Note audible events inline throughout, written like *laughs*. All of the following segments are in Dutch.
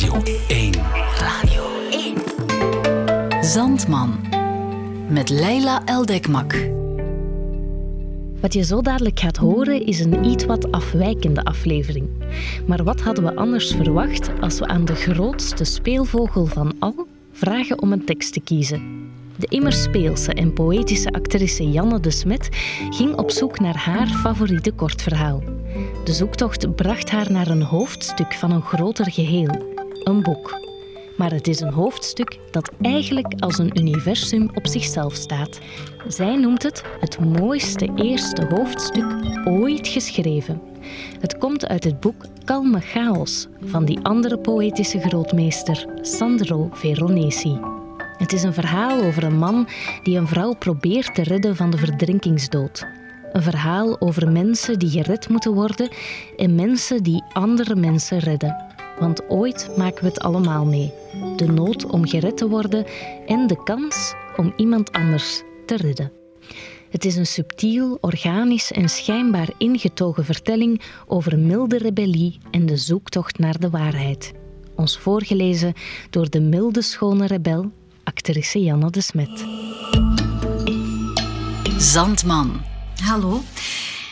Radio 1. Radio 1. Zandman. Met Leila Eldekmak. Wat je zo dadelijk gaat horen is een iets wat afwijkende aflevering. Maar wat hadden we anders verwacht als we aan de grootste speelvogel van al vragen om een tekst te kiezen? De immer speelse en poëtische actrice Janne de Smet ging op zoek naar haar favoriete kortverhaal. De zoektocht bracht haar naar een hoofdstuk van een groter geheel, een boek. Maar het is een hoofdstuk dat eigenlijk als een universum op zichzelf staat. Zij noemt het het mooiste eerste hoofdstuk ooit geschreven. Het komt uit het boek Kalme Chaos van die andere poëtische grootmeester Sandro Veronesi. Het is een verhaal over een man die een vrouw probeert te redden van de verdrinkingsdood. Een verhaal over mensen die gered moeten worden en mensen die andere mensen redden. Want ooit maken we het allemaal mee. De nood om gered te worden en de kans om iemand anders te redden. Het is een subtiel, organisch en schijnbaar ingetogen vertelling over milde rebellie en de zoektocht naar de waarheid. Ons voorgelezen door de milde schone rebel, actrice Janne de Smet. Zandman. Hallo,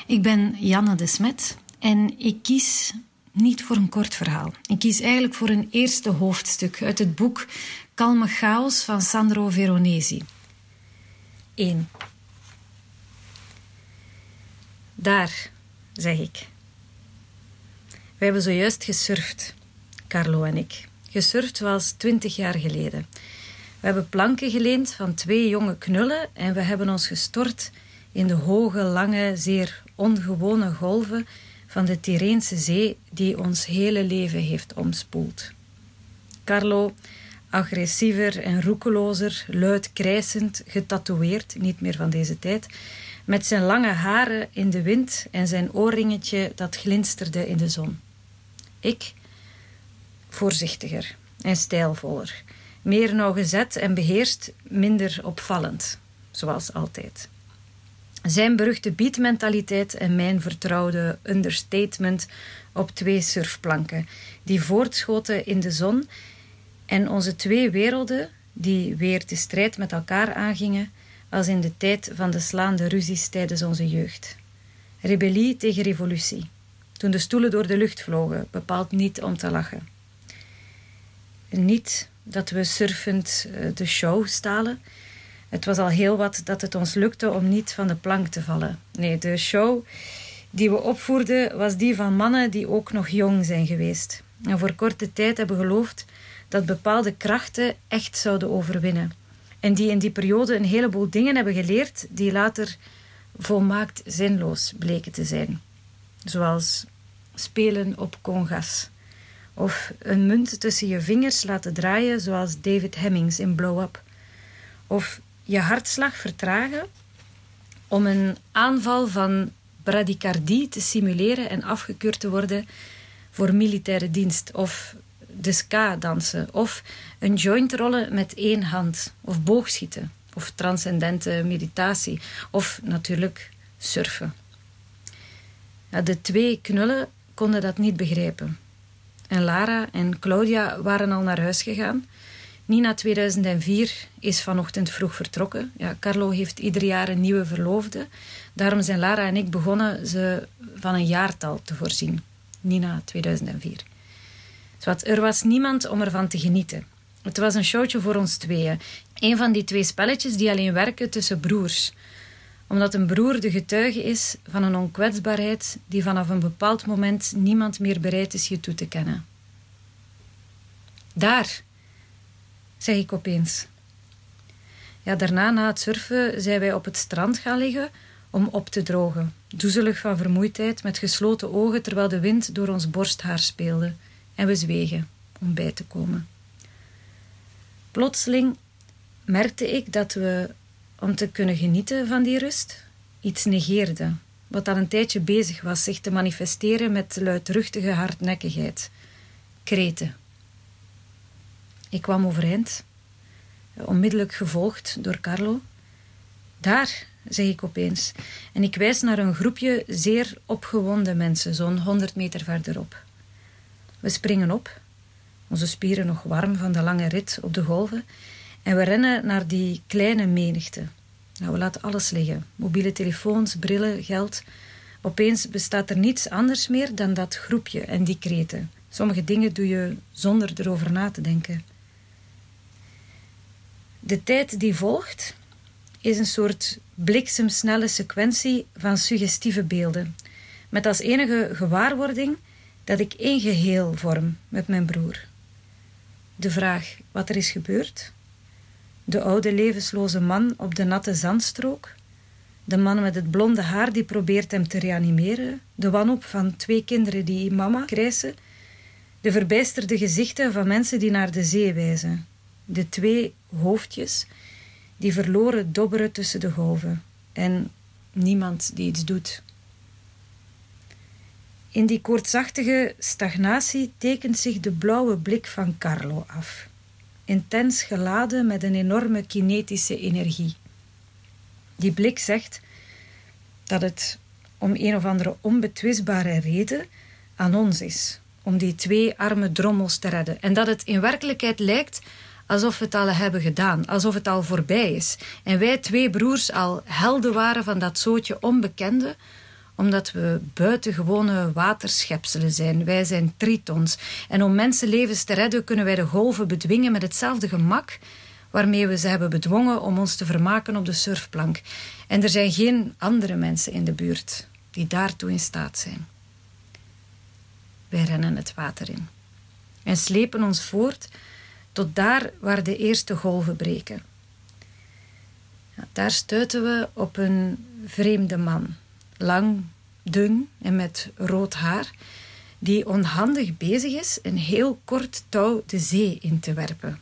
ik ben Janne de Smet en ik kies niet voor een kort verhaal. Ik kies eigenlijk voor een eerste hoofdstuk uit het boek Kalme Chaos van Sandro Veronesi. 1. Daar, zeg ik. We hebben zojuist gesurfd, Carlo en ik. Gesurfd was twintig jaar geleden. We hebben planken geleend van twee jonge knullen en we hebben ons gestort in de hoge, lange, zeer ongewone golven van de Tyreense Zee die ons hele leven heeft omspoeld. Carlo, agressiever en roekelozer, luid krijsend, getatoeëerd, niet meer van deze tijd, met zijn lange haren in de wind en zijn oorringetje dat glinsterde in de zon. Ik, voorzichtiger en stijlvoller, meer nauwgezet en beheerst, minder opvallend, zoals altijd. Zijn beruchte beatmentaliteit en mijn vertrouwde understatement op twee surfplanken, die voortschoten in de zon en onze twee werelden, die weer de strijd met elkaar aangingen, als in de tijd van de slaande ruzies tijdens onze jeugd. Rebellie tegen revolutie. Toen de stoelen door de lucht vlogen, bepaald niet om te lachen. Niet dat we surfend eh, de show stalen, het was al heel wat dat het ons lukte om niet van de plank te vallen. Nee, de show die we opvoerden was die van mannen die ook nog jong zijn geweest. En voor korte tijd hebben geloofd dat bepaalde krachten echt zouden overwinnen. En die in die periode een heleboel dingen hebben geleerd die later volmaakt zinloos bleken te zijn. Zoals spelen op congas. Of een munt tussen je vingers laten draaien zoals David Hemmings in Blow Up. Of je hartslag vertragen om een aanval van bradicardie te simuleren en afgekeurd te worden voor militaire dienst of de ska dansen of een joint rollen met één hand of boogschieten of transcendente meditatie of natuurlijk surfen. de twee knullen konden dat niet begrijpen. En Lara en Claudia waren al naar huis gegaan Nina 2004 is vanochtend vroeg vertrokken. Ja, Carlo heeft ieder jaar een nieuwe verloofde. Daarom zijn Lara en ik begonnen ze van een jaartal te voorzien. Nina 2004. Zowat, er was niemand om ervan te genieten. Het was een showtje voor ons tweeën. Een van die twee spelletjes die alleen werken tussen broers. Omdat een broer de getuige is van een onkwetsbaarheid die vanaf een bepaald moment niemand meer bereid is je toe te kennen. Daar, zeg ik opeens. Ja, daarna, na het surfen, zijn wij op het strand gaan liggen om op te drogen. Doezelig van vermoeidheid, met gesloten ogen terwijl de wind door ons borsthaar speelde. En we zwegen om bij te komen. Plotseling merkte ik dat we, om te kunnen genieten van die rust, iets negeerden. Wat al een tijdje bezig was zich te manifesteren met luidruchtige hardnekkigheid. Kreten. Ik kwam overeind, onmiddellijk gevolgd door Carlo. Daar, zeg ik opeens, en ik wijs naar een groepje zeer opgewonden mensen, zo'n honderd meter verderop. We springen op onze spieren nog warm van de lange rit op de golven. En we rennen naar die kleine menigte. Nou, we laten alles liggen: mobiele telefoons, brillen, geld. Opeens bestaat er niets anders meer dan dat groepje en die kreten. Sommige dingen doe je zonder erover na te denken. De tijd die volgt is een soort bliksemsnelle sequentie van suggestieve beelden, met als enige gewaarwording dat ik één geheel vorm met mijn broer. De vraag wat er is gebeurd, de oude levensloze man op de natte zandstrook, de man met het blonde haar die probeert hem te reanimeren, de wanhoop van twee kinderen die mama krijsen, de verbijsterde gezichten van mensen die naar de zee wijzen, de twee hoofdjes die verloren dobberen tussen de golven en niemand die iets doet. In die koortsachtige stagnatie tekent zich de blauwe blik van Carlo af, intens geladen met een enorme kinetische energie. Die blik zegt dat het om een of andere onbetwistbare reden aan ons is om die twee arme drommels te redden en dat het in werkelijkheid lijkt alsof we het al hebben gedaan, alsof het al voorbij is. En wij twee broers al helden waren van dat zootje onbekende, omdat we buitengewone waterschepselen zijn. Wij zijn tritons. En om mensenlevens te redden kunnen wij de golven bedwingen met hetzelfde gemak waarmee we ze hebben bedwongen om ons te vermaken op de surfplank. En er zijn geen andere mensen in de buurt die daartoe in staat zijn. Wij rennen het water in en slepen ons voort tot daar waar de eerste golven breken. Daar stuiten we op een vreemde man, lang, dun en met rood haar, die onhandig bezig is een heel kort touw de zee in te werpen,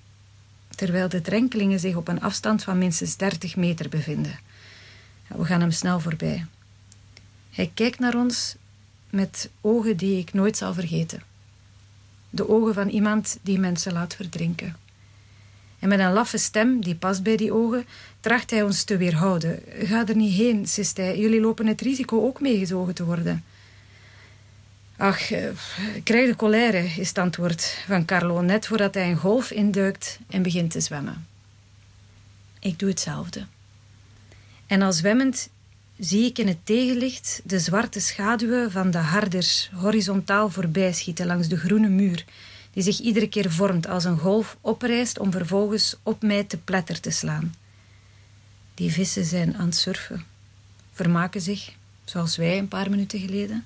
terwijl de drenkelingen zich op een afstand van minstens 30 meter bevinden. We gaan hem snel voorbij. Hij kijkt naar ons met ogen die ik nooit zal vergeten de ogen van iemand die mensen laat verdrinken. En met een laffe stem, die past bij die ogen, tracht hij ons te weerhouden. Ga er niet heen, sist hij. Jullie lopen het risico ook meegezogen te worden. Ach, eh, krijg de colère, is het antwoord van Carlo, net voordat hij een golf induikt en begint te zwemmen. Ik doe hetzelfde. En al zwemmend zie ik in het tegenlicht de zwarte schaduwen van de harders horizontaal voorbij schieten langs de groene muur, die zich iedere keer vormt als een golf oprijst om vervolgens op mij te pletter te slaan. Die vissen zijn aan het surfen, vermaken zich, zoals wij een paar minuten geleden.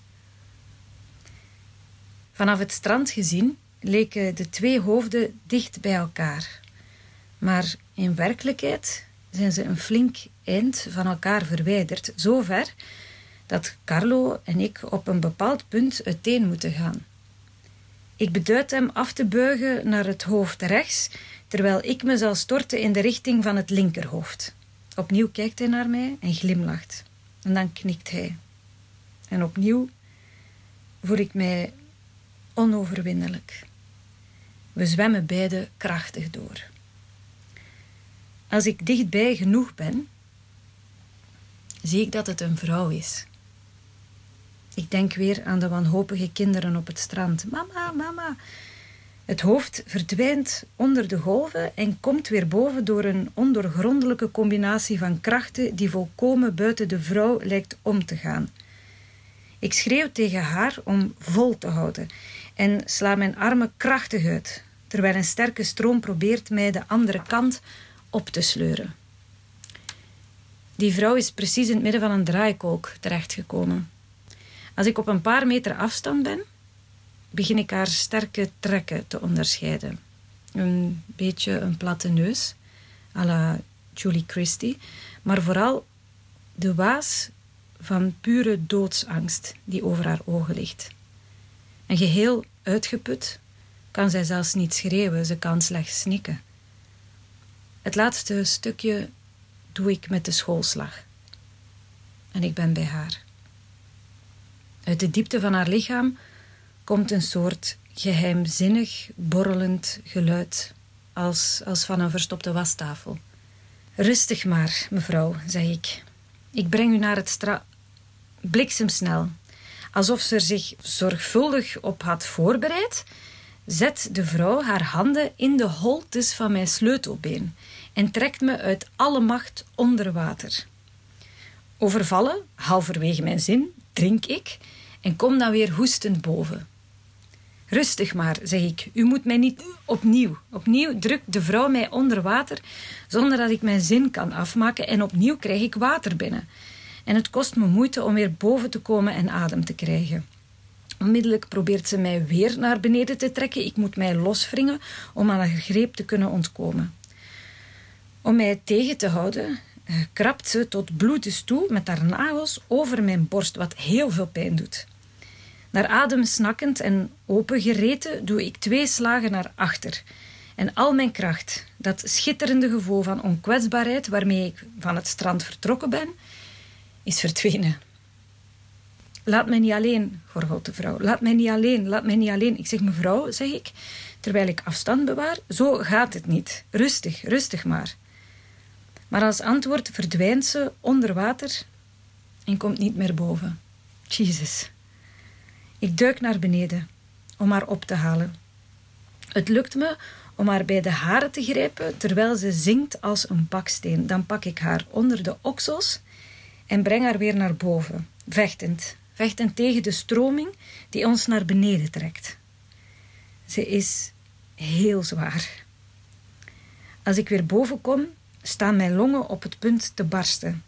Vanaf het strand gezien leken de twee hoofden dicht bij elkaar, maar in werkelijkheid zijn ze een flink van elkaar verwijderd, zo ver dat Carlo en ik op een bepaald punt uiteen moeten gaan. Ik beduid hem af te buigen naar het hoofd rechts, terwijl ik me zal storten in de richting van het linkerhoofd. Opnieuw kijkt hij naar mij en glimlacht. En dan knikt hij. En opnieuw voel ik mij onoverwinnelijk. We zwemmen beide krachtig door. Als ik dichtbij genoeg ben, zie ik dat het een vrouw is. Ik denk weer aan de wanhopige kinderen op het strand. Mama, mama. Het hoofd verdwijnt onder de golven en komt weer boven door een ondoorgrondelijke combinatie van krachten die volkomen buiten de vrouw lijkt om te gaan. Ik schreeuw tegen haar om vol te houden en sla mijn armen krachtig uit, terwijl een sterke stroom probeert mij de andere kant op te sleuren. Die vrouw is precies in het midden van een draaikolk terechtgekomen. Als ik op een paar meter afstand ben, begin ik haar sterke trekken te onderscheiden. Een beetje een platte neus, à la Julie Christie, maar vooral de waas van pure doodsangst die over haar ogen ligt. En geheel uitgeput kan zij zelfs niet schreeuwen, ze kan slechts snikken. Het laatste stukje doe ik met de schoolslag. En ik ben bij haar. Uit de diepte van haar lichaam komt een soort geheimzinnig, borrelend geluid, als, als van een verstopte wastafel. Rustig maar, mevrouw, zeg ik. Ik breng u naar het stra... Bliksemsnel. Alsof ze er zich zorgvuldig op had voorbereid, zet de vrouw haar handen in de holtes van mijn sleutelbeen en trekt me uit alle macht onder water. Overvallen, halverwege mijn zin, drink ik en kom dan weer hoestend boven. Rustig maar, zeg ik. U moet mij niet opnieuw. Opnieuw drukt de vrouw mij onder water zonder dat ik mijn zin kan afmaken en opnieuw krijg ik water binnen. En het kost me moeite om weer boven te komen en adem te krijgen. Onmiddellijk probeert ze mij weer naar beneden te trekken. Ik moet mij loswringen om aan haar greep te kunnen ontkomen. Om mij tegen te houden, eh, krabt ze tot bloedens toe met haar nagels over mijn borst, wat heel veel pijn doet. Naar adem snakkend en opengereten doe ik twee slagen naar achter. En al mijn kracht, dat schitterende gevoel van onkwetsbaarheid waarmee ik van het strand vertrokken ben, is verdwenen. Laat mij niet alleen, gorgelt de vrouw. Laat mij niet alleen, laat mij niet alleen. Ik zeg, mevrouw, zeg ik, terwijl ik afstand bewaar, zo gaat het niet. Rustig, rustig maar. Maar als antwoord verdwijnt ze onder water en komt niet meer boven. Jezus. Ik duik naar beneden om haar op te halen. Het lukt me om haar bij de haren te grijpen terwijl ze zinkt als een baksteen. Dan pak ik haar onder de oksels en breng haar weer naar boven, vechtend, vechtend tegen de stroming die ons naar beneden trekt. Ze is heel zwaar. Als ik weer boven kom, staan mijn longen op het punt te barsten.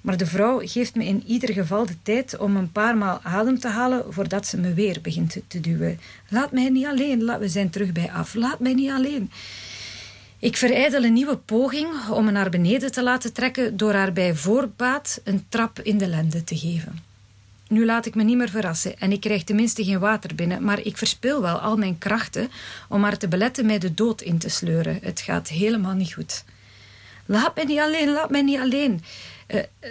Maar de vrouw geeft me in ieder geval de tijd om een paar maal adem te halen voordat ze me weer begint te, duwen. Laat mij niet alleen, we zijn terug bij af. Laat mij niet alleen. Ik verijdel een nieuwe poging om me naar beneden te laten trekken door haar bij voorbaat een trap in de lende te geven. Nu laat ik me niet meer verrassen en ik krijg tenminste geen water binnen, maar ik verspil wel al mijn krachten om haar te beletten mij de dood in te sleuren. Het gaat helemaal niet goed. Laat mij niet alleen, laat mij niet alleen. Uh, uh,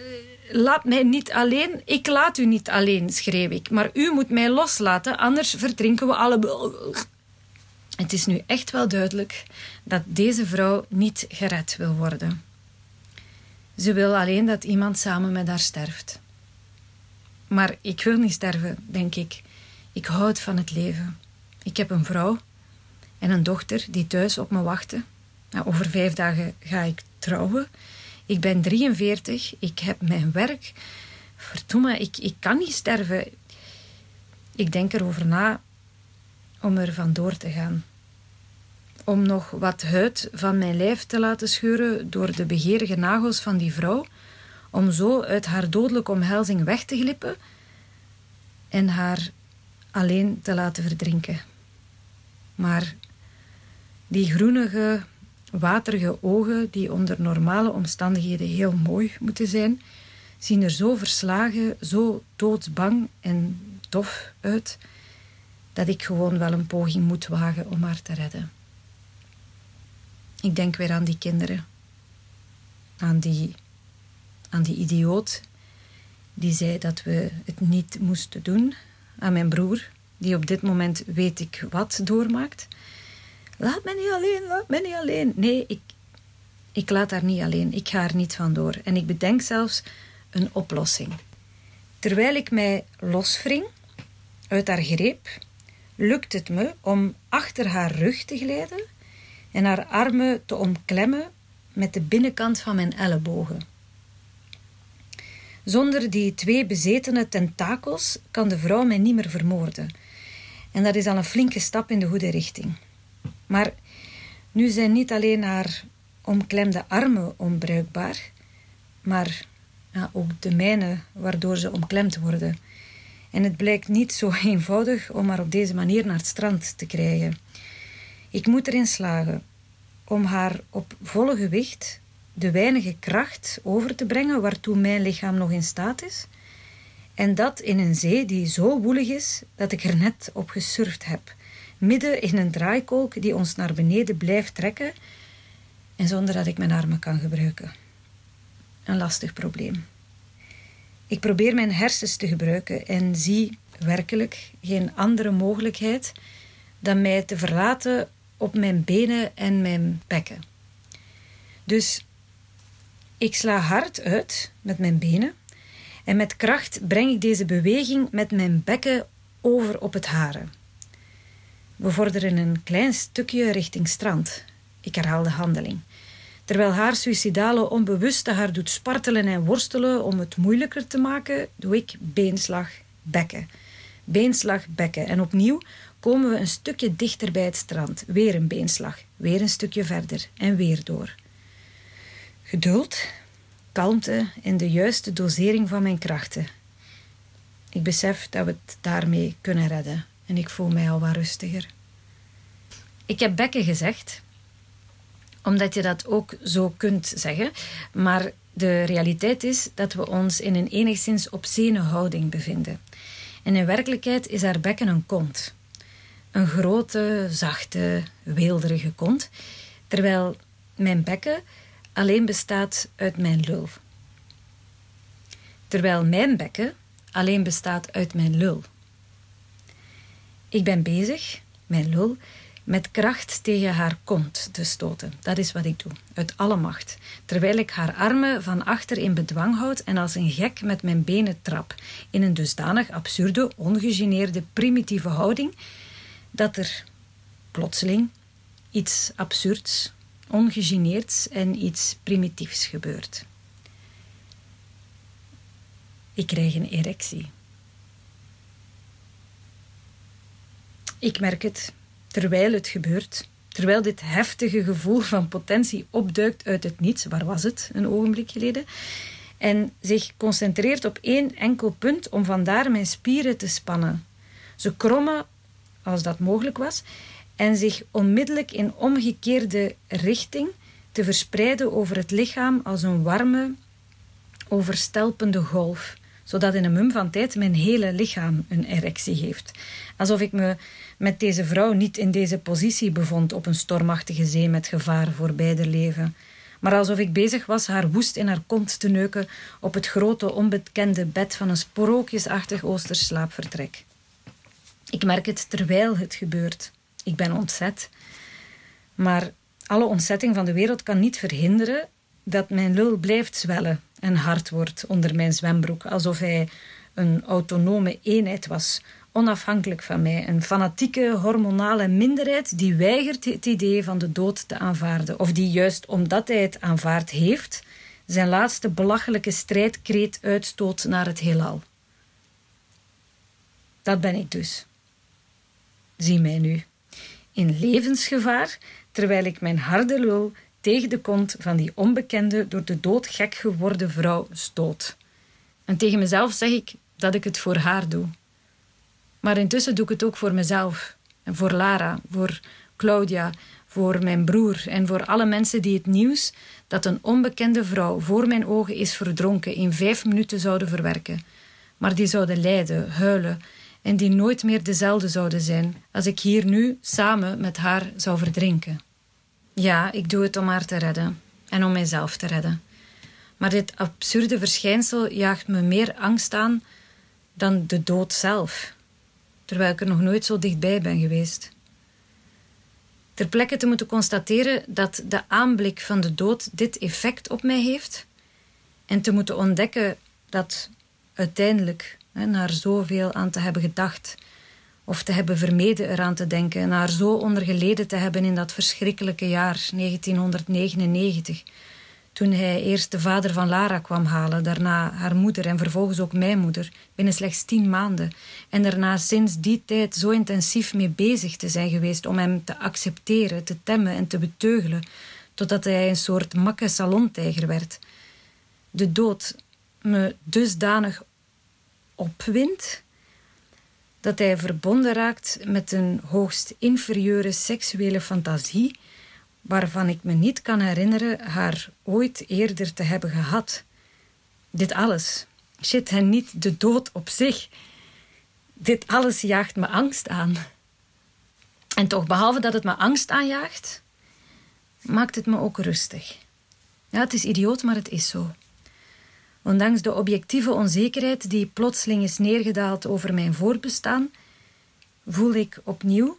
laat mij niet alleen, ik laat u niet alleen, schreeuw ik. Maar u moet mij loslaten, anders verdrinken we allebei. Het is nu echt wel duidelijk dat deze vrouw niet gered wil worden. Ze wil alleen dat iemand samen met haar sterft. Maar ik wil niet sterven, denk ik. Ik houd van het leven. Ik heb een vrouw en een dochter die thuis op me wachten. Nou, over vijf dagen ga ik Ik ben 43, ik heb mijn werk. Verdomme, ik, ik kan niet sterven. Ik denk erover na om er vandoor te gaan. Om nog wat huid van mijn lijf te laten scheuren door de begeerige nagels van die vrouw, om zo uit haar dodelijke omhelzing weg te glippen en haar alleen te laten verdrinken. Maar die groenige, waterige ogen, die onder normale omstandigheden heel mooi moeten zijn, zien er zo verslagen, zo doodsbang en dof uit, dat ik gewoon wel een poging moet wagen om haar te redden. Ik denk weer aan die kinderen, aan die, aan die idioot die zei dat we het niet moesten doen, aan mijn broer, die op dit moment weet ik wat doormaakt. Laat me niet alleen, laat me niet alleen. Nee, ik, ik laat haar niet alleen. Ik ga er niet van door. En ik bedenk zelfs een oplossing. Terwijl ik mij loswring uit haar greep, lukt het me om achter haar rug te glijden en haar armen te omklemmen met de binnenkant van mijn ellebogen. Zonder die twee bezetene tentakels kan de vrouw mij niet meer vermoorden. En dat is al een flinke stap in de goede richting. Maar nu zijn niet alleen haar omklemde armen onbruikbaar, maar ook de mijne waardoor ze omklemd worden. En het blijkt niet zo eenvoudig om haar op deze manier naar het strand te krijgen. Ik moet erin slagen om haar op volle gewicht de weinige kracht over te brengen waartoe mijn lichaam nog in staat is. En dat in een zee die zo woelig is dat ik er net op gesurfd heb midden in een draaikolk die ons naar beneden blijft trekken en zonder dat ik mijn armen kan gebruiken. Een lastig probleem. Ik probeer mijn hersens te gebruiken en zie werkelijk geen andere mogelijkheid dan mij te verlaten op mijn benen en mijn bekken. Dus ik sla hard uit met mijn benen en met kracht breng ik deze beweging met mijn bekken over op het haren. We vorderen een klein stukje richting strand. Ik herhaal de handeling. Terwijl haar suïcidale onbewuste haar doet spartelen en worstelen om het moeilijker te maken, doe ik beenslag bekken. Beenslag bekken. En opnieuw komen we een stukje dichter bij het strand. Weer een beenslag. Weer een stukje verder. En weer door. Geduld, kalmte en de juiste dosering van mijn krachten. Ik besef dat we het daarmee kunnen redden en ik voel mij al wat rustiger. Ik heb bekken gezegd, omdat je dat ook zo kunt zeggen, maar de realiteit is dat we ons in een enigszins obscene houding bevinden. En in werkelijkheid is haar bekken een kont. Een grote, zachte, weelderige kont, terwijl mijn bekken alleen bestaat uit mijn lul. Terwijl mijn bekken alleen bestaat uit mijn lul. Ik ben bezig, mijn lul, met kracht tegen haar kont te stoten. Dat is wat ik doe, uit alle macht. Terwijl ik haar armen van achter in bedwang houd en als een gek met mijn benen trap. In een dusdanig absurde, ongegeneerde, primitieve houding dat er plotseling iets absurds, ongegeneerds en iets primitiefs gebeurt. Ik krijg een erectie. Ik merk het terwijl het gebeurt, terwijl dit heftige gevoel van potentie opduikt uit het niets, waar was het? Een ogenblik geleden, en zich concentreert op één enkel punt om vandaar mijn spieren te spannen. Ze krommen, als dat mogelijk was, en zich onmiddellijk in omgekeerde richting te verspreiden over het lichaam als een warme, overstelpende golf, zodat in een mum van tijd mijn hele lichaam een erectie heeft. Alsof ik me met deze vrouw niet in deze positie bevond op een stormachtige zee met gevaar voor beider leven. Maar alsof ik bezig was haar woest in haar kont te neuken op het grote onbekende bed van een sprookjesachtig Oosters slaapvertrek. Ik merk het terwijl het gebeurt. Ik ben ontzet. Maar alle ontzetting van de wereld kan niet verhinderen dat mijn lul blijft zwellen en hard wordt onder mijn zwembroek, alsof hij een autonome eenheid was, onafhankelijk van mij. Een fanatieke hormonale minderheid die weigert het idee van de dood te aanvaarden. Of die juist omdat hij het aanvaard heeft, zijn laatste belachelijke strijdkreet uitstoot naar het heelal. Dat ben ik dus. Zie mij nu. In levensgevaar, terwijl ik mijn harde lul tegen de kont van die onbekende, door de dood gek geworden vrouw stoot. En tegen mezelf zeg ik dat ik het voor haar doe. Maar intussen doe ik het ook voor mezelf. En voor Lara, voor Claudia, voor mijn broer en voor alle mensen die het nieuws dat een onbekende vrouw voor mijn ogen is verdronken in vijf minuten zouden verwerken. Maar die zouden lijden, huilen en die nooit meer dezelfde zouden zijn als ik hier nu samen met haar zou verdrinken. Ja, ik doe het om haar te redden en om mijzelf te redden. Maar dit absurde verschijnsel jaagt me meer angst aan dan de dood zelf terwijl ik er nog nooit zo dichtbij ben geweest. Ter plekke te moeten constateren dat de aanblik van de dood dit effect op mij heeft en te moeten ontdekken dat uiteindelijk, naar zoveel aan te hebben gedacht of te hebben vermeden eraan te denken, naar zo ondergeleden te hebben in dat verschrikkelijke jaar 1999, toen hij eerst de vader van Lara kwam halen, daarna haar moeder en vervolgens ook mijn moeder, binnen slechts tien maanden. En daarna sinds die tijd zo intensief mee bezig te zijn geweest om hem te accepteren, te temmen en te beteugelen, totdat hij een soort makke salontijger werd. De dood me dusdanig opwindt dat hij verbonden raakt met een hoogst inferieure seksuele fantasie waarvan ik me niet kan herinneren haar ooit eerder te hebben gehad. Dit alles, shit en niet de dood op zich, dit alles jaagt me angst aan. En toch, behalve dat het me angst aanjaagt, maakt het me ook rustig. Ja, het is idioot, maar het is zo. Ondanks de objectieve onzekerheid die plotseling is neergedaald over mijn voorbestaan, voel ik opnieuw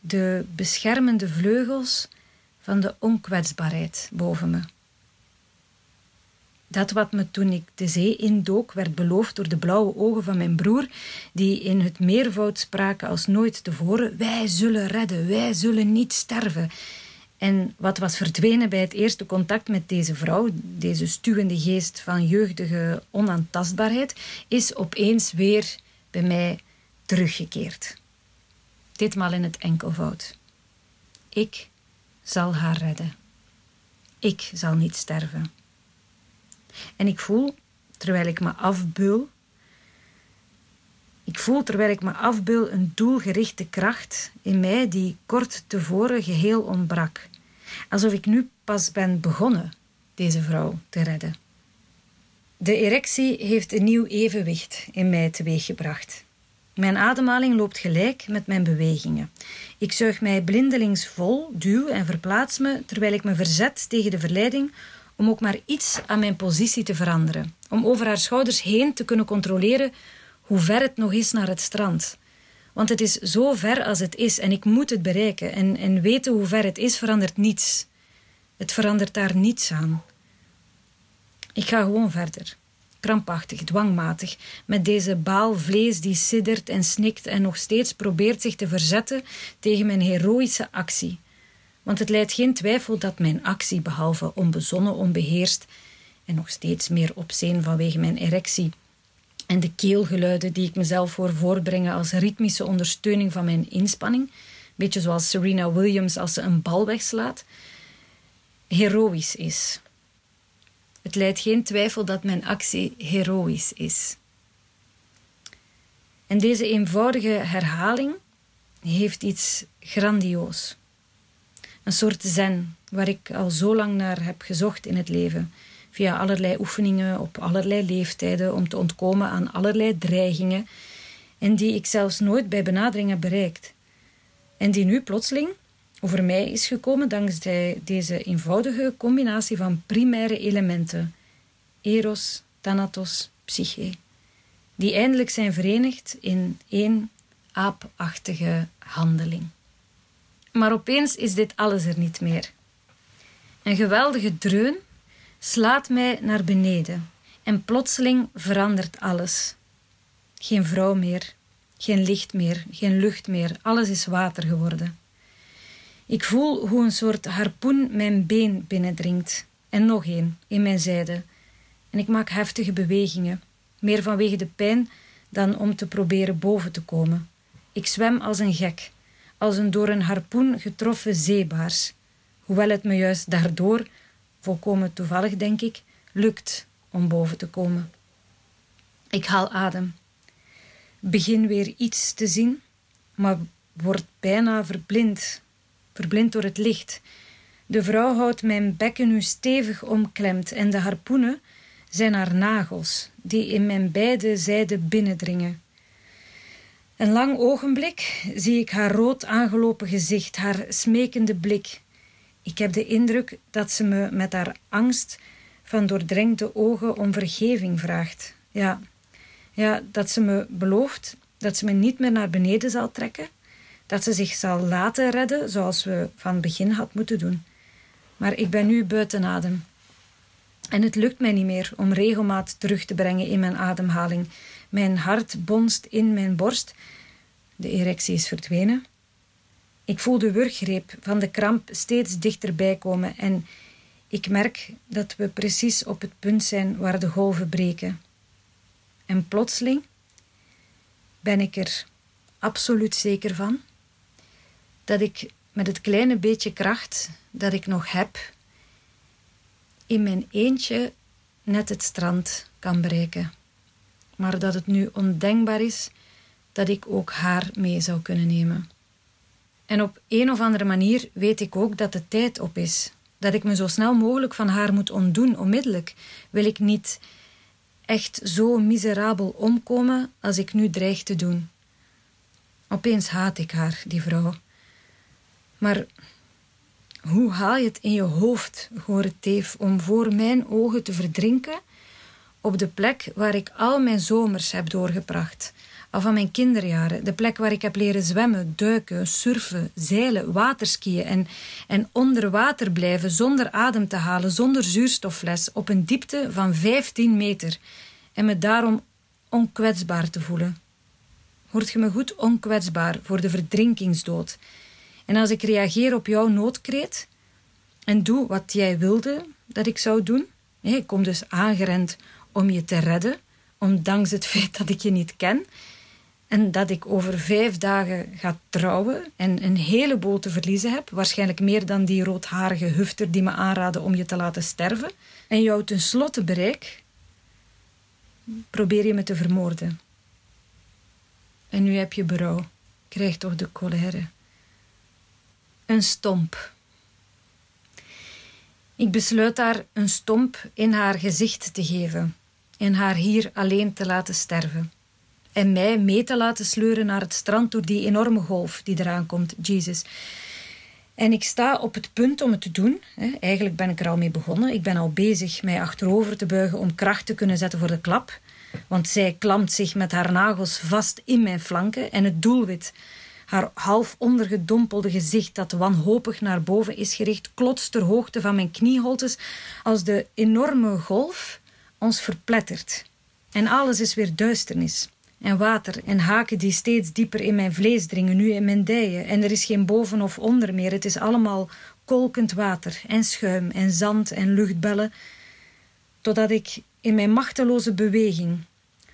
de beschermende vleugels van de onkwetsbaarheid boven me. Dat wat me toen ik de zee indook werd beloofd door de blauwe ogen van mijn broer, die in het meervoud spraken als nooit tevoren: Wij zullen redden, wij zullen niet sterven. En wat was verdwenen bij het eerste contact met deze vrouw, deze stuwende geest van jeugdige onaantastbaarheid, is opeens weer bij mij teruggekeerd. Ditmaal in het enkelvoud. Ik zal haar redden. Ik zal niet sterven. En ik voel, terwijl ik me afbeul, ik voel terwijl ik me afbeul een doelgerichte kracht in mij die kort tevoren geheel ontbrak. Alsof ik nu pas ben begonnen deze vrouw te redden. De erectie heeft een nieuw evenwicht in mij teweeggebracht. Mijn ademhaling loopt gelijk met mijn bewegingen. Ik zuig mij blindelings vol, duw en verplaats me terwijl ik me verzet tegen de verleiding om ook maar iets aan mijn positie te veranderen. Om over haar schouders heen te kunnen controleren hoe ver het nog is naar het strand. Want het is zo ver als het is en ik moet het bereiken. En, en weten hoe ver het is verandert niets. Het verandert daar niets aan. Ik ga gewoon verder. Krampachtig, dwangmatig, met deze baal vlees die siddert en snikt en nog steeds probeert zich te verzetten tegen mijn heroïsche actie. Want het leidt geen twijfel dat mijn actie, behalve onbezonnen, onbeheerst en nog steeds meer opzeen vanwege mijn erectie, en de keelgeluiden die ik mezelf hoor voorbrengen als ritmische ondersteuning van mijn inspanning, beetje zoals Serena Williams als ze een bal wegslaat, heroïs is. Het leidt geen twijfel dat mijn actie heroïs is. En deze eenvoudige herhaling heeft iets grandioos. Een soort zen waar ik al zo lang naar heb gezocht in het leven via allerlei oefeningen op allerlei leeftijden om te ontkomen aan allerlei dreigingen en die ik zelfs nooit bij benadering heb bereikt. En die nu plotseling over mij is gekomen dankzij deze eenvoudige combinatie van primaire elementen: eros, thanatos, psyche, die eindelijk zijn verenigd in één aapachtige handeling. Maar opeens is dit alles er niet meer. Een geweldige dreun slaat mij naar beneden en plotseling verandert alles. Geen vrouw meer, geen licht meer, geen lucht meer, alles is water geworden. Ik voel hoe een soort harpoen mijn been binnendringt en nog een in mijn zijde. En ik maak heftige bewegingen, meer vanwege de pijn dan om te proberen boven te komen. Ik zwem als een gek, als een door een harpoen getroffen zeebaars, hoewel het me juist daardoor volkomen toevallig denk ik, lukt om boven te komen. Ik haal adem. Begin weer iets te zien, maar word bijna verblind. Verblind door het licht. De vrouw houdt mijn bekken nu stevig omklemd en de harpoenen zijn haar nagels, die in mijn beide zijden binnendringen. Een lang ogenblik zie ik haar rood aangelopen gezicht, haar smekende blik. Ik heb de indruk dat ze me met haar angst van doordrengde ogen om vergeving vraagt. Ja, ja, dat ze me belooft dat ze me niet meer naar beneden zal trekken, dat ze zich zal laten redden zoals we van begin had moeten doen. Maar ik ben nu buiten adem. En het lukt mij niet meer om regelmaat terug te brengen in mijn ademhaling. Mijn hart bonst in mijn borst. De erectie is verdwenen. Ik voel de wurggreep van de kramp steeds dichterbij komen en ik merk dat we precies op het punt zijn waar de golven breken. En plotseling ben ik er absoluut zeker van dat ik met het kleine beetje kracht dat ik nog heb, in mijn eentje net het strand kan bereiken. Maar dat het nu ondenkbaar is dat ik ook haar mee zou kunnen nemen. En op een of andere manier weet ik ook dat de tijd op is. Dat ik me zo snel mogelijk van haar moet ontdoen, onmiddellijk. Wil ik niet echt zo miserabel omkomen als ik nu dreig te doen. Opeens haat ik haar, die vrouw. Maar hoe haal je het in je hoofd, gore teef, om voor mijn ogen te verdrinken op de plek waar ik al mijn zomers heb doorgebracht, al van mijn kinderjaren. De plek waar ik heb leren zwemmen, duiken, surfen, zeilen, waterskiën en, en onder water blijven zonder adem te halen, zonder zuurstoffles, op een diepte van 15 meter. En me daarom onkwetsbaar te voelen. Hoort je me goed onkwetsbaar voor de verdrinkingsdood? En als ik reageer op jouw noodkreet en doe wat jij wilde dat ik zou doen, ik kom dus aangerend om je te redden, ondanks het feit dat ik je niet ken. En dat ik over vijf dagen ga trouwen en een heleboel te verliezen heb. Waarschijnlijk meer dan die roodharige hufter die me aanraadde om je te laten sterven. En jou tenslotte bereik, probeer je me te vermoorden. En nu heb je berouw. Krijg toch de colère. Een stomp. Ik besluit haar een stomp in haar gezicht te geven en haar hier alleen te laten sterven. En mij mee te laten sleuren naar het strand door die enorme golf die eraan komt, Jesus. En ik sta op het punt om het te doen. Eigenlijk ben ik er al mee begonnen. Ik ben al bezig mij achterover te buigen om kracht te kunnen zetten voor de klap. Want zij klampt zich met haar nagels vast in mijn flanken en het doelwit haar half ondergedompelde gezicht dat wanhopig naar boven is gericht, klotst ter hoogte van mijn knieholtes als de enorme golf ons verplettert. En alles is weer duisternis. En water en haken die steeds dieper in mijn vlees dringen, nu in mijn dijen. En er is geen boven of onder meer. Het is allemaal kolkend water en schuim en zand en luchtbellen. Totdat ik in mijn machteloze beweging,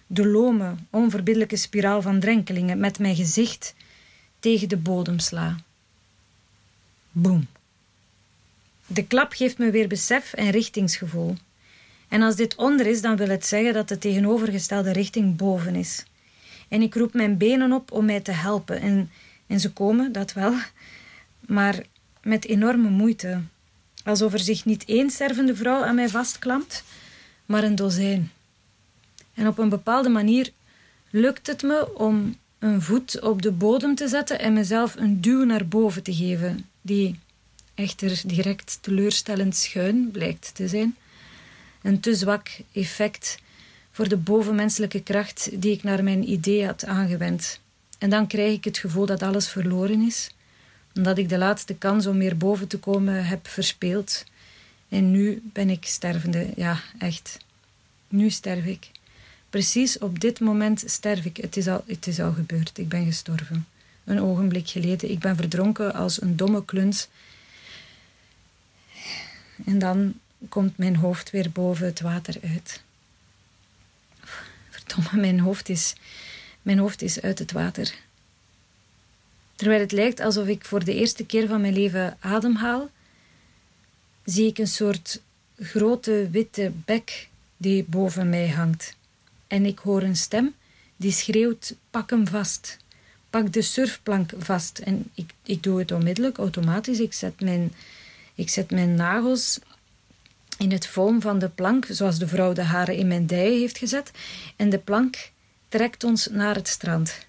de lome, onverbiddelijke spiraal van drenkelingen, met mijn gezicht tegen de bodem sla. Boom. De klap geeft me weer besef en richtingsgevoel. En als dit onder is, dan wil het zeggen dat de tegenovergestelde richting boven is. En ik roep mijn benen op om mij te helpen. En, en ze komen, dat wel, maar met enorme moeite. Alsof er zich niet één stervende vrouw aan mij vastklampt, maar een dozijn. En op een bepaalde manier lukt het me om een voet op de bodem te zetten en mezelf een duw naar boven te geven, die echter direct teleurstellend schuin blijkt te zijn. Een te zwak effect voor de bovenmenselijke kracht die ik naar mijn idee had aangewend. En dan krijg ik het gevoel dat alles verloren is, omdat ik de laatste kans om weer boven te komen heb verspeeld. En nu ben ik stervende, ja, echt. Nu sterf ik. Precies op dit moment sterf ik. Het is, al, het is al gebeurd. Ik ben gestorven. Een ogenblik geleden. Ik ben verdronken als een domme kluns. En dan komt mijn hoofd weer boven het water uit. Verdomme, mijn hoofd is, mijn hoofd is uit het water. Terwijl het lijkt alsof ik voor de eerste keer van mijn leven ademhaal, zie ik een soort grote witte bek die boven mij hangt en ik hoor een stem die schreeuwt: pak hem vast. Pak de surfplank vast. En ik, ik doe het onmiddellijk, automatisch. Ik zet, mijn, ik zet mijn nagels in het foam van de plank, zoals de vrouw de haren in mijn dijen heeft gezet. En de plank trekt ons naar het strand.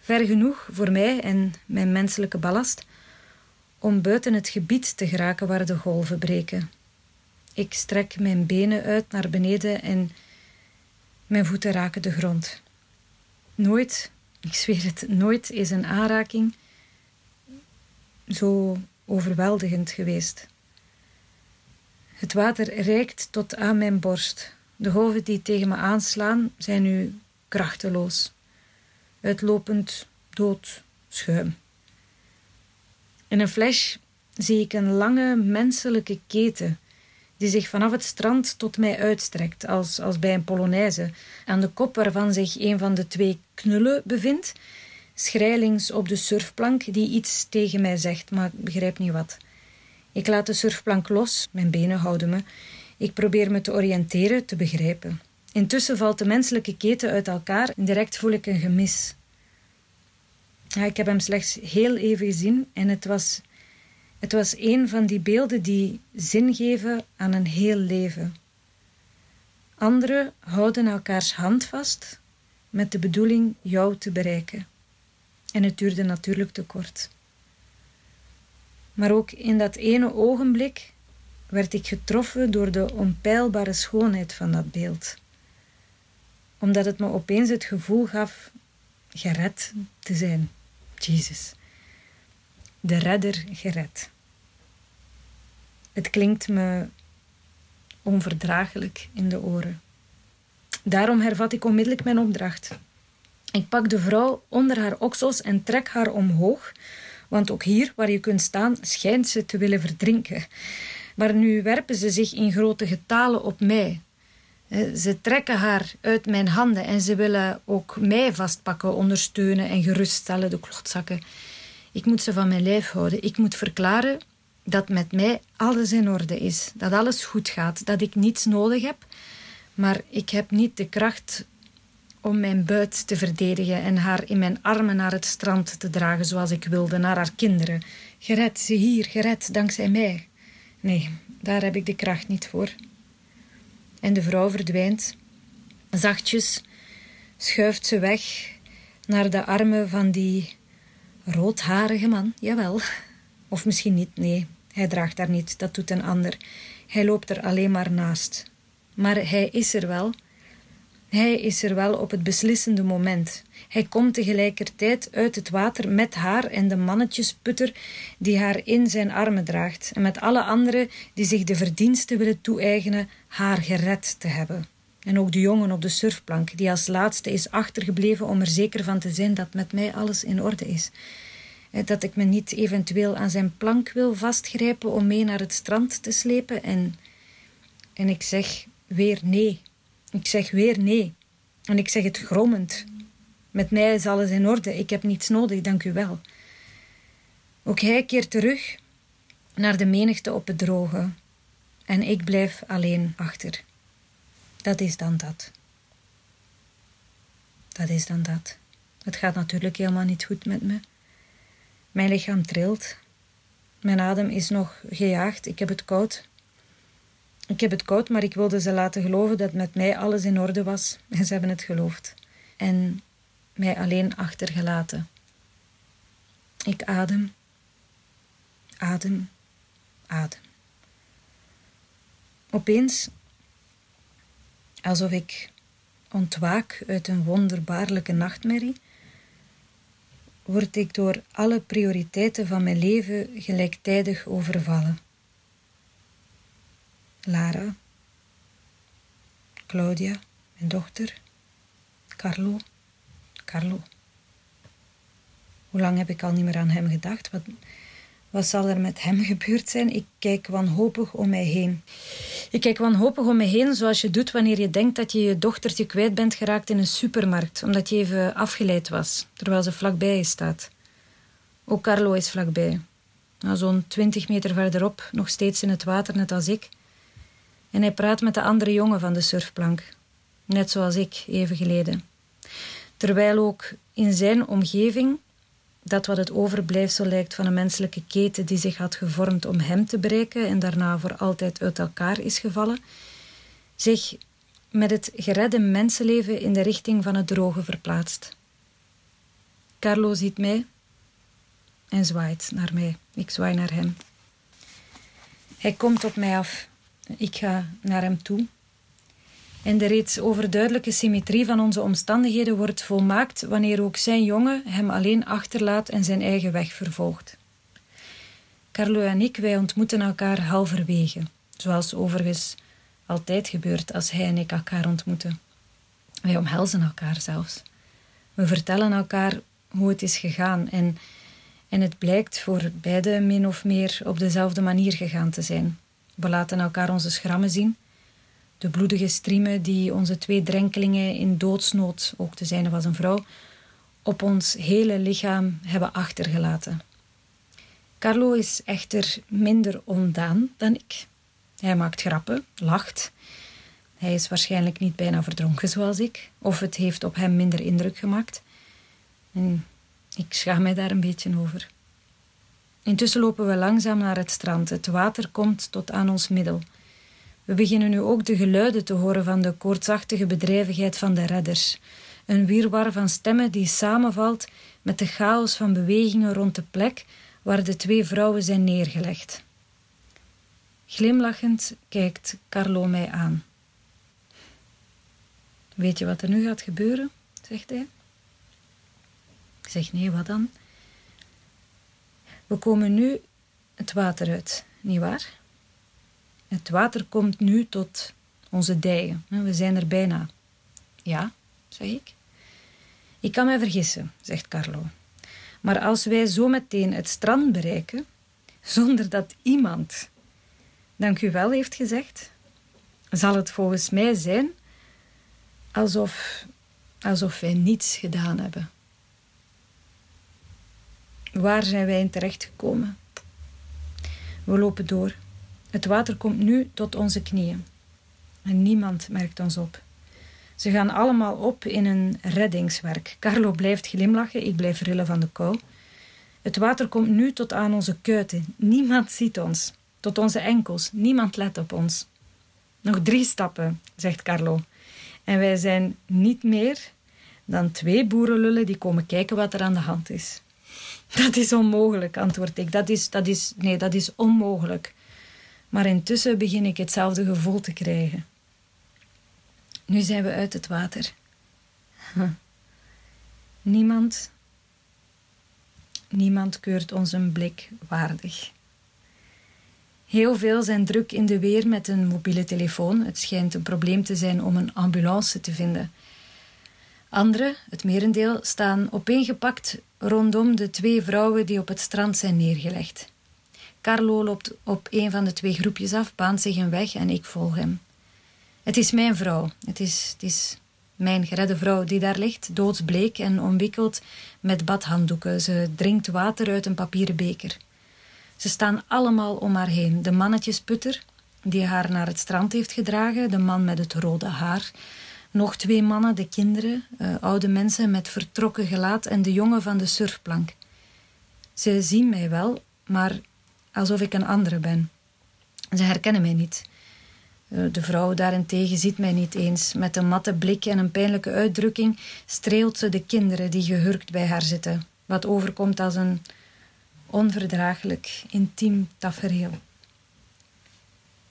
Ver genoeg voor mij en mijn menselijke ballast om buiten het gebied te geraken waar de golven breken. Ik strek mijn benen uit naar beneden en mijn voeten raken de grond. Nooit, ik zweer het, nooit is een aanraking zo overweldigend geweest. Het water reikt tot aan mijn borst. De golven die tegen me aanslaan zijn nu krachteloos, uitlopend dood schuim. In een flash zie ik een lange menselijke keten die zich vanaf het strand tot mij uitstrekt, als, als bij een polonaise, aan de kop waarvan zich een van de twee knullen bevindt, schrijlings op de surfplank die iets tegen mij zegt, maar ik begrijp niet wat. Ik laat de surfplank los, mijn benen houden me. Ik probeer me te oriënteren, te begrijpen. Intussen valt de menselijke keten uit elkaar en direct voel ik een gemis. Ik heb hem slechts heel even gezien en het was het was een van die beelden die zin geven aan een heel leven. Anderen houden elkaars hand vast met de bedoeling jou te bereiken. En het duurde natuurlijk te kort. Maar ook in dat ene ogenblik werd ik getroffen door de onpeilbare schoonheid van dat beeld. Omdat het me opeens het gevoel gaf gered te zijn. Jezus. De redder gered. Het klinkt me onverdraaglijk in de oren. Daarom hervat ik onmiddellijk mijn opdracht. Ik pak de vrouw onder haar oksels en trek haar omhoog, want ook hier waar je kunt staan schijnt ze te willen verdrinken. Maar nu werpen ze zich in grote getalen op mij. Ze trekken haar uit mijn handen en ze willen ook mij vastpakken, ondersteunen en geruststellen, de klotzakken. Ik moet ze van mijn lijf houden. Ik moet verklaren dat met mij alles in orde is, dat alles goed gaat, dat ik niets nodig heb, maar ik heb niet de kracht om mijn buit te verdedigen en haar in mijn armen naar het strand te dragen zoals ik wilde, naar haar kinderen. Gered, ze hier, gered, dankzij mij. Nee, daar heb ik de kracht niet voor. En de vrouw verdwijnt. Zachtjes schuift ze weg naar de armen van die roodharige man, jawel. Of misschien niet, nee, hij draagt daar niet, dat doet een ander. Hij loopt er alleen maar naast. Maar hij is er wel. Hij is er wel op het beslissende moment. Hij komt tegelijkertijd uit het water met haar en de mannetjesputter die haar in zijn armen draagt, en met alle anderen die zich de verdiensten willen toe-eigenen haar gered te hebben. En ook de jongen op de surfplank, die als laatste is achtergebleven om er zeker van te zijn dat met mij alles in orde is. Eh, dat ik me niet eventueel aan zijn plank wil vastgrijpen om mee naar het strand te slepen. En, en ik zeg weer nee. Ik zeg weer nee. En ik zeg het grommend. Met mij is alles in orde. Ik heb niets nodig, dank u wel. Ook hij keert terug naar de menigte op het droge. En ik blijf alleen achter. Dat is dan dat. Dat is dan dat. Het gaat natuurlijk helemaal niet goed met me. Mijn lichaam trilt. Mijn adem is nog gejaagd. Ik heb het koud. Ik heb het koud, maar ik wilde ze laten geloven dat met mij alles in orde was. En *laughs* ze hebben het geloofd. En mij alleen achtergelaten. Ik adem. Adem. Adem. Opeens, alsof ik ontwaak uit een wonderbaarlijke nachtmerrie, word ik door alle prioriteiten van mijn leven gelijktijdig overvallen. Lara, Claudia, mijn dochter, Carlo, Carlo. Hoe lang heb ik al niet meer aan hem gedacht? Wat, wat zal er met hem *laughs* gebeurd zijn? Ik kijk wanhopig om mij heen. Ik kijk wanhopig om mij heen zoals je doet wanneer je denkt dat je je dochtertje kwijt bent geraakt in een supermarkt, omdat je even afgeleid was, terwijl ze vlakbij je staat. Ook Carlo is vlakbij. Nou, Zo'n twintig meter verderop, nog steeds in het water, net als ik. En hij praat met de andere jongen van de surfplank, net zoals ik, even geleden. Terwijl ook in zijn omgeving dat wat het overblijfsel lijkt van een menselijke keten die zich had gevormd om hem te bereiken en daarna voor altijd uit elkaar is gevallen, zich met het geredde mensenleven in de richting van het droge verplaatst. Carlo ziet mij en zwaait naar mij. Ik zwaai naar hem. Hij komt op mij af. Ik ga naar hem toe en de reeds overduidelijke symmetrie van onze omstandigheden wordt volmaakt wanneer ook zijn jongen hem alleen achterlaat en zijn eigen weg vervolgt. Carlo en ik, wij ontmoeten elkaar halverwege, zoals overigens altijd gebeurt als hij en ik elkaar ontmoeten. Wij omhelzen elkaar zelfs. We vertellen elkaar hoe het is gegaan en, en het blijkt voor beide min of meer op dezelfde manier gegaan te zijn. We laten elkaar onze schrammen zien de bloedige striemen die onze twee drenkelingen in doodsnood, ook de zijne was een vrouw, op ons hele lichaam hebben achtergelaten. Carlo is echter minder ondaan dan ik. Hij maakt grappen, lacht. Hij is waarschijnlijk niet bijna verdronken zoals ik, of het heeft op hem minder indruk gemaakt. En ik schaam mij daar een beetje over. Intussen lopen we langzaam naar het strand. Het water komt tot aan ons middel. We beginnen nu ook de geluiden te horen van de koortsachtige bedrijvigheid van de redders. Een wirwar van stemmen die samenvalt met de chaos van bewegingen rond de plek waar de twee vrouwen zijn neergelegd. Glimlachend kijkt Carlo mij aan. Weet je wat er nu gaat gebeuren? zegt hij. Ik zeg nee, wat dan? We komen nu het water uit, nietwaar? Het water komt nu tot onze dijen. We zijn er bijna. Ja, zeg ik. Ik kan mij vergissen, zegt Carlo. Maar als wij zo meteen het strand bereiken, zonder dat iemand dank u wel heeft gezegd, zal het volgens mij zijn alsof, alsof wij niets gedaan hebben. Waar zijn wij in terechtgekomen? We lopen door. Het water komt nu tot onze knieën. En niemand merkt ons op. Ze gaan allemaal op in een reddingswerk. Carlo blijft glimlachen, ik blijf rillen van de kou. Het water komt nu tot aan onze kuiten. Niemand ziet ons. Tot onze enkels. Niemand let op ons. Nog drie stappen, zegt Carlo. En wij zijn niet meer dan twee boerenlullen die komen kijken wat er aan de hand is. *laughs* Dat is onmogelijk, antwoord ik. Dat is, dat is, nee, dat is onmogelijk. Maar intussen begin ik hetzelfde gevoel te krijgen. Nu zijn we uit het water. *laughs* Niemand, niemand keurt ons een blik waardig. Heel veel zijn druk in de weer met een mobiele telefoon. Het schijnt een probleem te zijn om een ambulance te vinden. Anderen, het merendeel, staan opeengepakt rondom de twee vrouwen die op het strand zijn neergelegd. Carlo loopt op een van de twee groepjes af, baant zich een weg en ik volg hem. Het is mijn vrouw. Het is, het is mijn geredde vrouw die daar ligt, doodsbleek en omwikkeld met badhanddoeken. Ze drinkt water uit een papieren beker. Ze staan allemaal om haar heen. De mannetjesputter, die haar naar het strand heeft gedragen, de man met het rode haar, nog twee mannen, de kinderen, uh, oude mensen met vertrokken gelaat en de jongen van de surfplank. Ze zien mij wel, maar alsof ik een andere ben. Ze herkennen mij niet. Uh, de vrouw daarentegen ziet mij niet eens. Met een matte blik en een pijnlijke uitdrukking streelt ze de kinderen die gehurkt bij haar zitten, wat overkomt als een onverdraaglijk, intiem tafereel.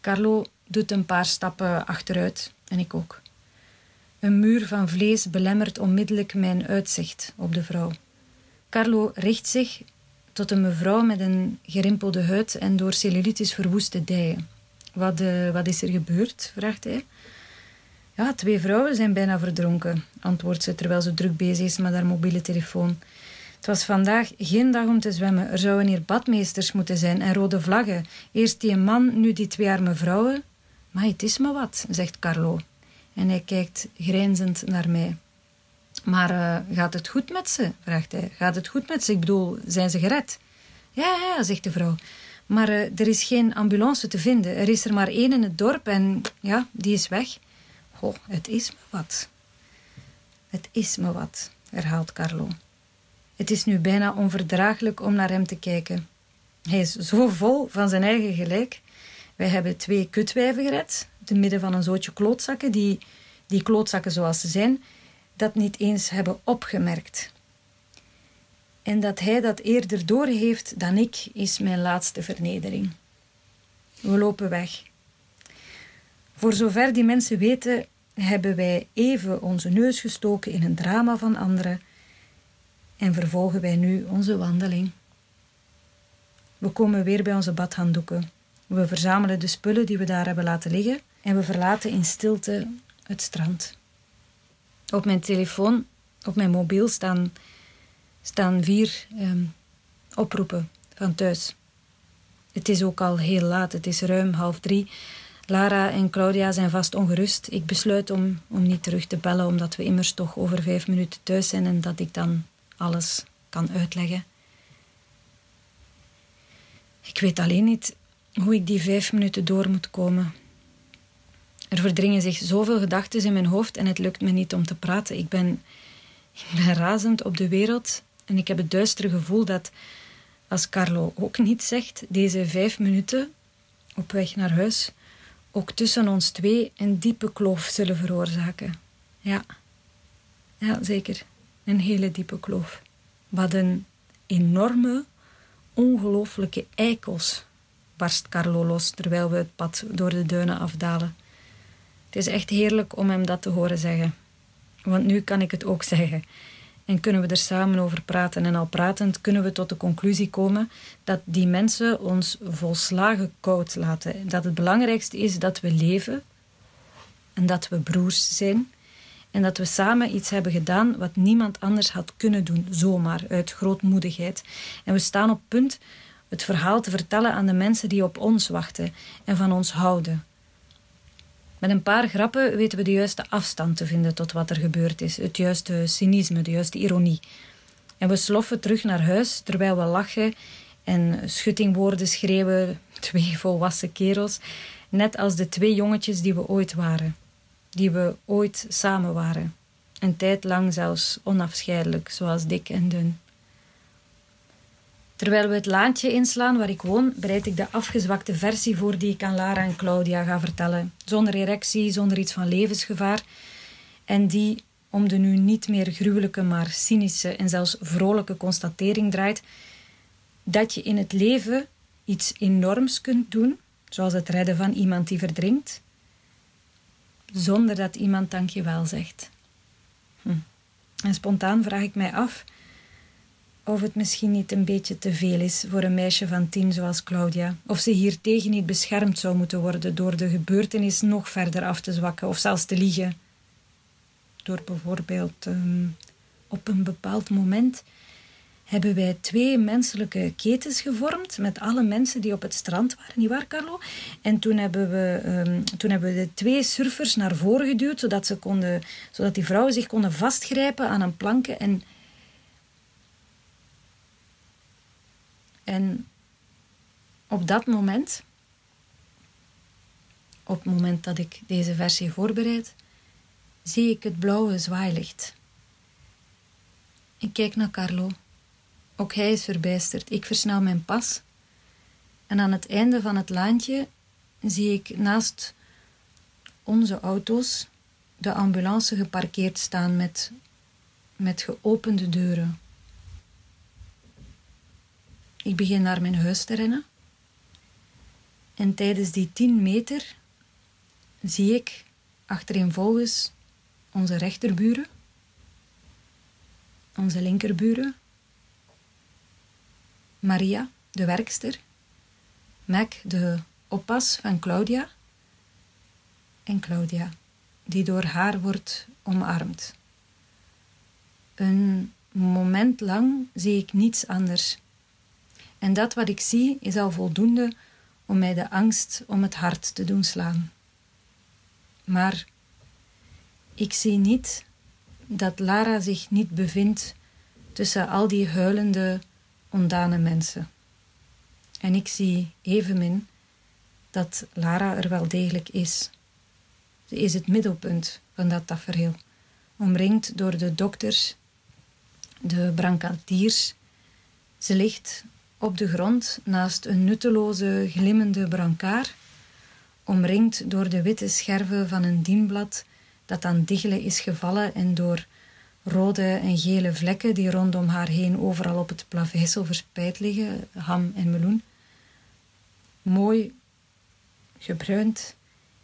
Carlo doet een paar stappen achteruit en ik ook. Een muur van vlees belemmert onmiddellijk mijn uitzicht op de vrouw. Carlo richt zich tot een mevrouw met een gerimpelde huid en door cellulitis verwoeste dijen. Wat, uh, wat is er gebeurd? vraagt hij. Ja, twee vrouwen zijn bijna verdronken, antwoordt ze terwijl ze druk bezig is met haar mobiele telefoon. Het was vandaag geen dag om te zwemmen. Er zouden hier badmeesters moeten zijn en rode vlaggen. Eerst die man, nu die twee arme vrouwen. Maar het is maar wat, zegt Carlo. En hij kijkt grijnzend naar mij. Maar uh, gaat het goed met ze? vraagt hij. Gaat het goed met ze? Ik bedoel, zijn ze gered? Ja, ja, zegt de vrouw. Maar uh, er is geen ambulance te vinden. Er is er maar één in het dorp en ja, die is weg. Oh, het is me wat. Het is me wat, herhaalt Carlo. Het is nu bijna onverdraaglijk om naar hem te kijken. Hij is zo vol van zijn eigen gelijk. Wij hebben twee kutwijven gered, te midden van een zootje klootzakken, die, die klootzakken zoals ze zijn, dat niet eens hebben opgemerkt. En dat hij dat eerder door heeft dan ik, is mijn laatste vernedering. We lopen weg. Voor zover die mensen weten, hebben wij even onze neus gestoken in een drama van anderen en vervolgen wij nu onze wandeling. We komen weer bij onze badhanddoeken. We verzamelen de spullen die we daar hebben laten liggen en we verlaten in stilte het strand. Op mijn telefoon, op mijn mobiel, staan, staan vier ehm, oproepen van thuis. Het is ook al heel laat, het is ruim half drie. Lara en Claudia zijn vast ongerust. Ik besluit om, om niet terug te bellen, omdat we immers toch over vijf minuten thuis zijn en dat ik dan alles kan uitleggen. Ik weet alleen niet hoe ik die vijf minuten door moet komen. Er verdringen zich zoveel gedachten in mijn hoofd en het lukt me niet om te praten. Ik ben, razend op de wereld en ik heb het duistere gevoel dat, als Carlo ook niet zegt, deze vijf minuten op weg naar huis ook tussen ons twee een diepe kloof zullen veroorzaken. Ja, ja zeker. Een hele diepe kloof. Wat een enorme, ongelooflijke eikels, barst Carlo los terwijl we het pad door de duinen afdalen. Het is echt heerlijk om hem dat te horen zeggen. Want nu kan ik het ook zeggen. En kunnen we er samen over praten. En al pratend kunnen we tot de conclusie komen dat die mensen ons volslagen koud laten. Dat het belangrijkste is dat we leven en dat we broers zijn. En dat we samen iets hebben gedaan wat niemand anders had kunnen doen, zomaar, uit grootmoedigheid. En we staan op punt het verhaal te vertellen aan de mensen die op ons wachten en van ons houden. Met een paar grappen weten we de juiste afstand te vinden tot wat er gebeurd is, het juiste cynisme, de juiste ironie. En we sloffen terug naar huis terwijl we lachen en schuttingwoorden schreeuwen, *laughs* twee volwassen kerels, net als de twee jongetjes die we ooit waren, die we ooit samen waren. Een tijd lang zelfs onafscheidelijk, zoals dik en dun. Terwijl we het laantje inslaan waar ik woon, bereid ik de afgezwakte versie voor die ik aan Lara en Claudia ga vertellen. Zonder erectie, zonder iets van levensgevaar. En die om de nu niet meer gruwelijke, maar cynische en zelfs vrolijke constatering draait dat je in het leven iets enorms kunt doen, zoals het redden van iemand die verdrinkt, zonder dat iemand dankjewel zegt. Hm. En spontaan vraag ik mij af of het misschien niet een beetje te veel is voor een meisje van tien zoals Claudia. Of ze hiertegen niet beschermd zou moeten worden door de gebeurtenis nog verder af te zwakken of zelfs te liegen. Door bijvoorbeeld ehm, op een bepaald moment hebben wij twee menselijke ketens gevormd met alle mensen die op het strand waren, nietwaar Carlo? En toen hebben, we, ehm, toen hebben we de twee surfers naar voren geduwd, zodat, ze konden, zodat die vrouwen zich konden vastgrijpen aan een planken en En op dat moment, op het moment dat ik deze versie voorbereid, zie ik het blauwe zwaailicht. Ik kijk naar Carlo. Ook hij is verbijsterd. Ik versnel mijn pas. En aan het einde van het laantje zie ik naast onze auto's de ambulance geparkeerd staan met, met geopende deuren. Ik begin naar mijn huis te rennen. En tijdens die 10 meter zie ik achtereenvolgens onze rechterburen, onze linkerburen, Maria, de werkster, Mac, de oppas van Claudia, en Claudia, die door haar wordt omarmd. Een moment lang zie ik niets anders en dat wat ik zie is al voldoende om mij de angst om het hart te doen slaan. Maar ik zie niet dat Lara zich niet bevindt tussen al die huilende, ondane mensen. En ik zie evenmin dat Lara er wel degelijk is. Ze is het middelpunt van dat tafereel, omringd door de dokters, de brancardiers. Ze ligt op de grond naast een nutteloze glimmende brancard, omringd door de witte scherven van een dienblad dat aan diggelen is gevallen en door rode en gele vlekken die rondom haar heen overal op het plaveisel verspreid liggen, ham en meloen. Mooi, gebruind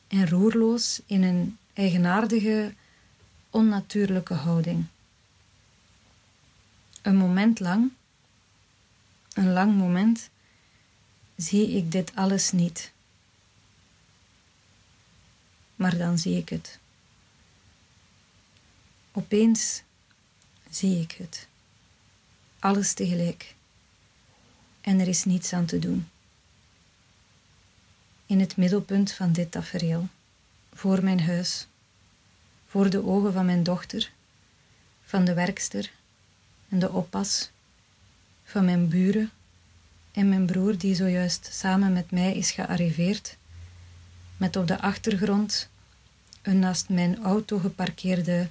en roerloos in een eigenaardige, onnatuurlijke houding. Een moment lang een lang moment zie ik dit alles niet. Maar dan zie ik het. Opeens zie ik het. Alles tegelijk. En er is niets aan te doen. In het middelpunt van dit tafereel, voor mijn huis, voor de ogen van mijn dochter, van de werkster en de oppas van mijn buren en mijn broer die zojuist samen met mij is gearriveerd, met op de achtergrond een naast mijn auto geparkeerde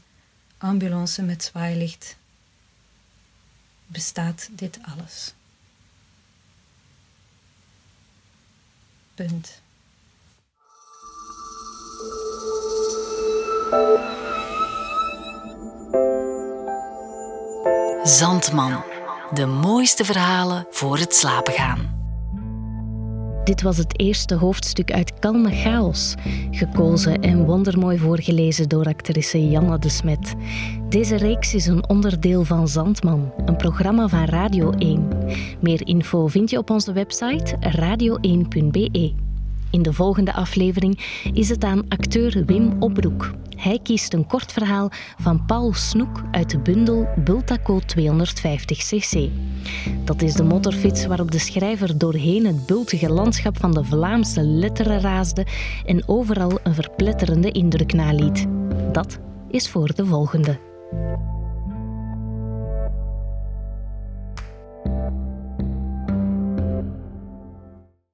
ambulance met zwaailicht. Bestaat dit alles? Punt. Zandman. De mooiste verhalen voor het slapen gaan. Dit was het eerste hoofdstuk uit Kalme Chaos, gekozen en wondermooi voorgelezen door actrice Janne de Smet. Deze reeks is een onderdeel van Zandman, een programma van Radio 1. Meer info vind je op onze website radio1.be. In de volgende aflevering is het aan acteur Wim Opbroek. Hij kiest een kort verhaal van Paul Snoek uit de bundel Bultaco 250cc. Dat is de motorfiets waarop de schrijver doorheen het bultige landschap van de Vlaamse letteren raasde en overal een verpletterende indruk naliet. Dat is voor de volgende.